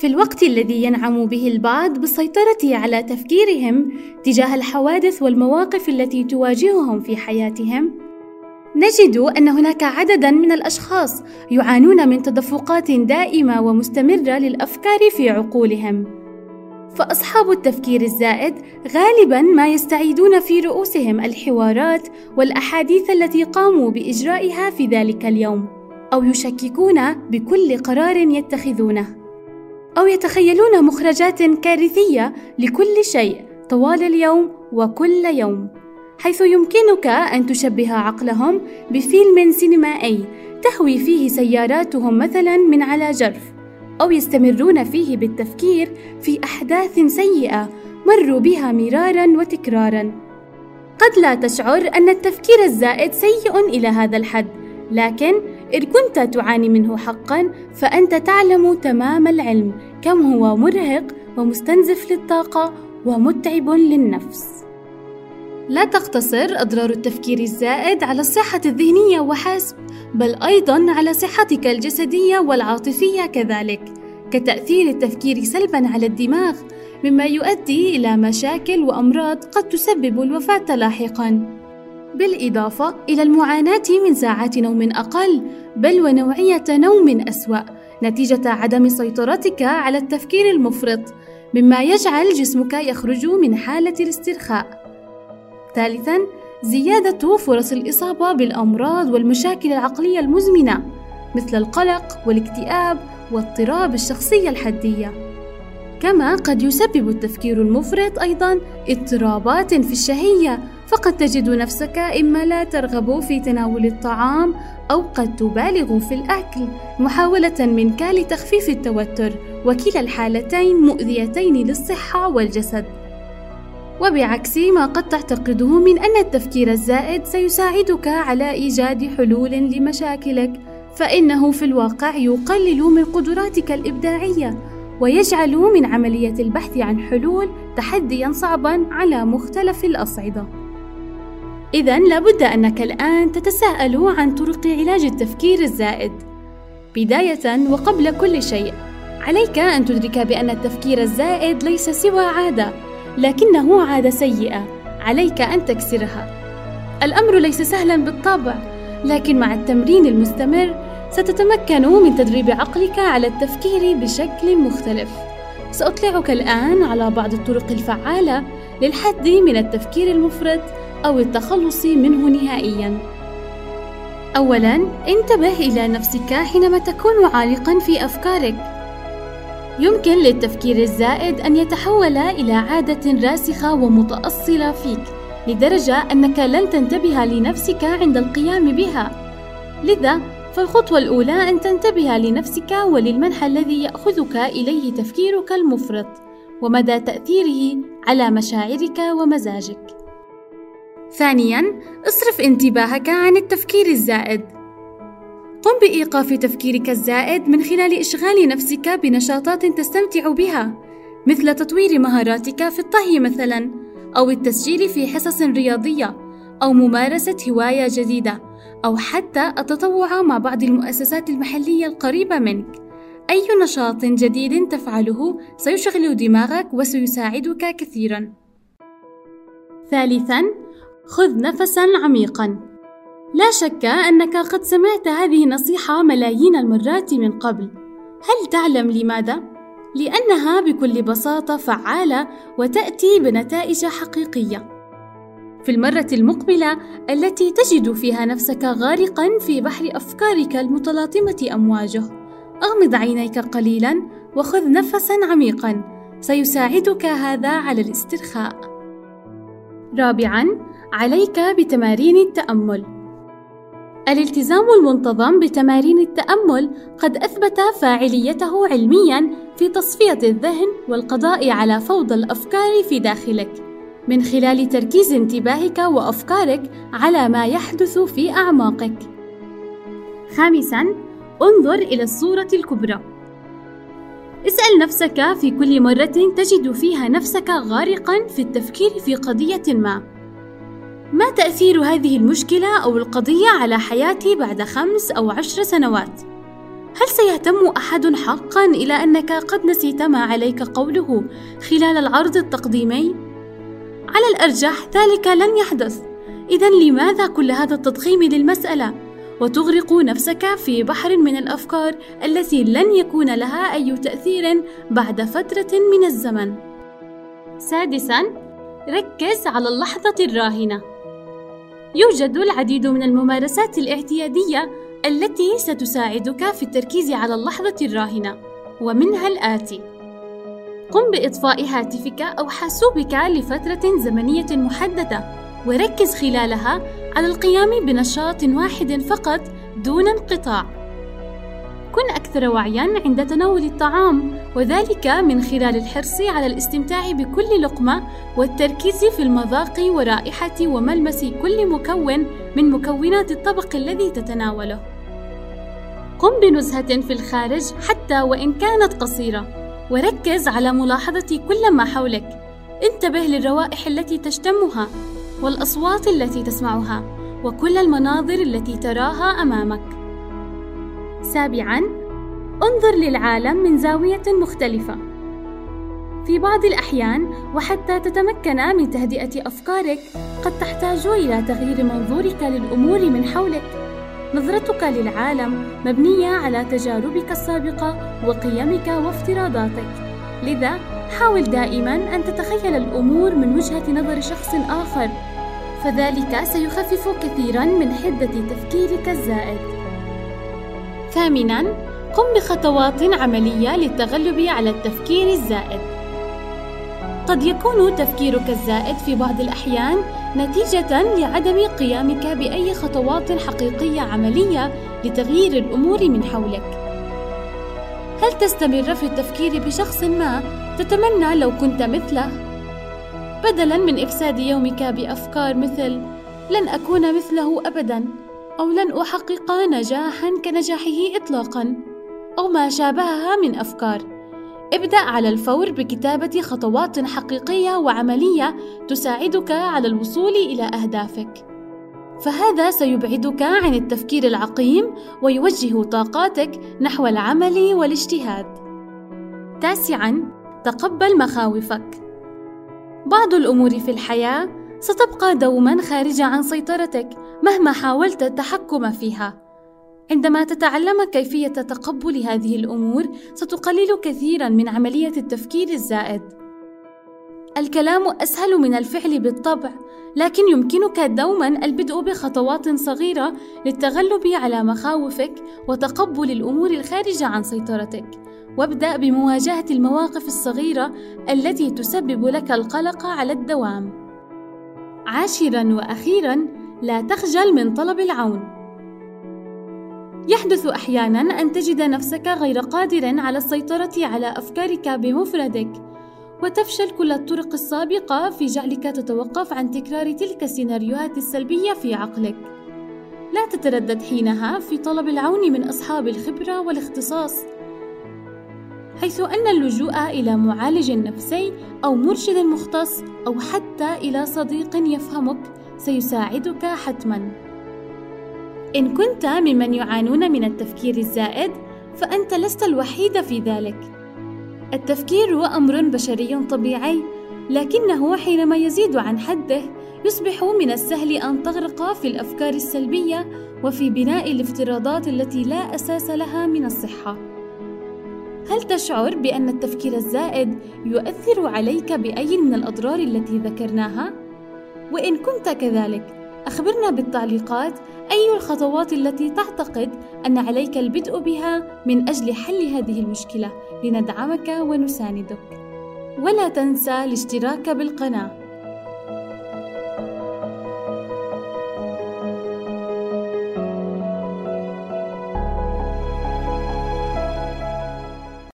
في الوقت الذي ينعم به البعض بالسيطرة على تفكيرهم تجاه الحوادث والمواقف التي تواجههم في حياتهم، نجد أن هناك عددًا من الأشخاص يعانون من تدفقات دائمة ومستمرة للأفكار في عقولهم. فأصحاب التفكير الزائد غالبًا ما يستعيدون في رؤوسهم الحوارات والأحاديث التي قاموا بإجرائها في ذلك اليوم، أو يشككون بكل قرار يتخذونه. أو يتخيلون مخرجات كارثية لكل شيء طوال اليوم وكل يوم حيث يمكنك أن تشبه عقلهم بفيلم سينمائي تهوي فيه سياراتهم مثلا من على جرف أو يستمرون فيه بالتفكير في أحداث سيئة مروا بها مرارا وتكرارا. قد لا تشعر أن التفكير الزائد سيء إلى هذا الحد لكن إن كنت تعاني منه حقا فأنت تعلم تمام العلم كم هو مرهق ومستنزف للطاقة ومتعب للنفس. لا تقتصر أضرار التفكير الزائد على الصحة الذهنية وحسب، بل أيضًا على صحتك الجسدية والعاطفية كذلك، كتأثير التفكير سلبًا على الدماغ، مما يؤدي إلى مشاكل وأمراض قد تسبب الوفاة لاحقًا. بالإضافة إلى المعاناة من ساعات نوم أقل، بل ونوعية نوم أسوأ، نتيجة عدم سيطرتك على التفكير المفرط، مما يجعل جسمك يخرج من حالة الاسترخاء. ثالثاً، زيادة فرص الإصابة بالأمراض والمشاكل العقلية المزمنة، مثل القلق والاكتئاب واضطراب الشخصية الحدية. كما قد يسبب التفكير المفرط أيضاً اضطرابات في الشهية فقد تجد نفسك إما لا ترغب في تناول الطعام أو قد تبالغ في الأكل محاولة منك لتخفيف التوتر وكلا الحالتين مؤذيتين للصحة والجسد. وبعكس ما قد تعتقده من أن التفكير الزائد سيساعدك على إيجاد حلول لمشاكلك فإنه في الواقع يقلل من قدراتك الإبداعية ويجعل من عملية البحث عن حلول تحديا صعبا على مختلف الأصعدة. إذا لابد أنك الآن تتساءل عن طرق علاج التفكير الزائد. بداية وقبل كل شيء، عليك أن تدرك بأن التفكير الزائد ليس سوى عادة، لكنه عادة سيئة، عليك أن تكسرها. الأمر ليس سهلا بالطبع، لكن مع التمرين المستمر ستتمكن من تدريب عقلك على التفكير بشكل مختلف. سأطلعك الآن على بعض الطرق الفعالة للحد من التفكير المفرط أو التخلص منه نهائياً. أولاً، انتبه إلى نفسك حينما تكون عالقاً في أفكارك. يمكن للتفكير الزائد أن يتحول إلى عادة راسخة ومتأصلة فيك، لدرجة أنك لن تنتبه لنفسك عند القيام بها. لذا، فالخطوة الأولى أن تنتبه لنفسك وللمنحى الذي يأخذك إليه تفكيرك المفرط، ومدى تأثيره على مشاعرك ومزاجك. ثانياً، اصرف انتباهك عن التفكير الزائد. قم بإيقاف تفكيرك الزائد من خلال إشغال نفسك بنشاطات تستمتع بها، مثل تطوير مهاراتك في الطهي مثلاً، أو التسجيل في حصص رياضية، أو ممارسة هواية جديدة، أو حتى التطوع مع بعض المؤسسات المحلية القريبة منك. أي نشاط جديد تفعله سيشغل دماغك وسيساعدك كثيرا. ثالثا خذ نفسا عميقا. لا شك أنك قد سمعت هذه النصيحة ملايين المرات من قبل. هل تعلم لماذا؟ لأنها بكل بساطة فعالة وتأتي بنتائج حقيقية. في المرة المقبلة التي تجد فيها نفسك غارقا في بحر أفكارك المتلاطمة أمواجه أغمض عينيك قليلا وخذ نفسا عميقا. سيساعدك هذا على الاسترخاء. رابعا عليك بتمارين التأمل. الالتزام المنتظم بتمارين التأمل قد أثبت فاعليته علميًا في تصفية الذهن والقضاء على فوضى الأفكار في داخلك، من خلال تركيز انتباهك وأفكارك على ما يحدث في أعماقك. خامسًا، انظر إلى الصورة الكبرى. اسأل نفسك في كل مرة تجد فيها نفسك غارقًا في التفكير في قضية ما. ما تأثير هذه المشكلة أو القضية على حياتي بعد خمس أو عشر سنوات؟ هل سيهتم أحد حقا إلى أنك قد نسيت ما عليك قوله خلال العرض التقديمي؟ على الأرجح ذلك لن يحدث. اذا لماذا كل هذا التضخيم للمسألة؟ وتغرق نفسك في بحر من الأفكار التي لن يكون لها أي تأثير بعد فترة من الزمن. سادسا ركز على اللحظة الراهنة. يوجد العديد من الممارسات الاعتيادية التي ستساعدك في التركيز على اللحظة الراهنة ومنها الآتي. قم بإطفاء هاتفك أو حاسوبك لفترة زمنية محددة وركز خلالها على القيام بنشاط واحد فقط دون انقطاع. كن أكثر وعيًا عند تناول الطعام وذلك من خلال الحرص على الاستمتاع بكل لقمة والتركيز في المذاق ورائحة وملمس كل مكون من مكونات الطبق الذي تتناوله. قم بنزهة في الخارج حتى وإن كانت قصيرة وركز على ملاحظة كل ما حولك انتبه للروائح التي تشتمها والأصوات التي تسمعها وكل المناظر التي تراها أمامك سابعا انظر للعالم من زاوية مختلفة. في بعض الأحيان وحتى تتمكن من تهدئة أفكارك قد تحتاج إلى تغيير منظورك للأمور من حولك. نظرتك للعالم مبنية على تجاربك السابقة وقيمك وافتراضاتك. لذا حاول دائما أن تتخيل الأمور من وجهة نظر شخص آخر فذلك سيخفف كثيرا من حدة تفكيرك الزائد. ثامنا قم بخطوات عملية للتغلب على التفكير الزائد قد يكون تفكيرك الزائد في بعض الأحيان نتيجة لعدم قيامك بأي خطوات حقيقية عملية لتغيير الأمور من حولك. هل تستمر في التفكير بشخص ما تتمنى لو كنت مثله؟ بدلاً من إفساد يومك بأفكار مثل لن أكون مثله أبداً أو لن أحقق نجاحاً كنجاحه إطلاقاً أو ما شابهها من أفكار. ابدأ على الفور بكتابة خطوات حقيقية وعملية تساعدك على الوصول إلى أهدافك. فهذا سيبعدك عن التفكير العقيم ويوجه طاقاتك نحو العمل والاجتهاد. تاسعاً: تقبل مخاوفك. بعض الأمور في الحياة ستبقى دوماً خارجة عن سيطرتك مهما حاولت التحكم فيها. عندما تتعلم كيفية تقبل هذه الأمور ستقلل كثيرا من عملية التفكير الزائد. الكلام أسهل من الفعل بالطبع، لكن يمكنك دوما البدء بخطوات صغيرة للتغلب على مخاوفك وتقبل الأمور الخارجة عن سيطرتك. وابدأ بمواجهة المواقف الصغيرة التي تسبب لك القلق على الدوام. عاشرا وأخيرا لا تخجل من طلب العون. يحدث أحيانا أن تجد نفسك غير قادر على السيطرة على أفكارك بمفردك وتفشل كل الطرق السابقة في جعلك تتوقف عن تكرار تلك السيناريوهات السلبية في عقلك لا تتردد حينها في طلب العون من أصحاب الخبرة والاختصاص حيث أن اللجوء إلى معالج نفسي أو مرشد مختص أو حتى إلى صديق يفهمك سيساعدك حتما. إن كنت ممن يعانون من التفكير الزائد فأنت لست الوحيد في ذلك. التفكير هو أمر بشري طبيعي لكنه حينما يزيد عن حده يصبح من السهل أن تغرق في الأفكار السلبية وفي بناء الافتراضات التي لا أساس لها من الصحة. هل تشعر بأن التفكير الزائد يؤثر عليك بأي من الأضرار التي ذكرناها؟ وإن كنت كذلك أخبرنا بالتعليقات أي الخطوات التي تعتقد أن عليك البدء بها من أجل حل هذه المشكلة لندعمك ونساندك. ولا تنسى الاشتراك بالقناة.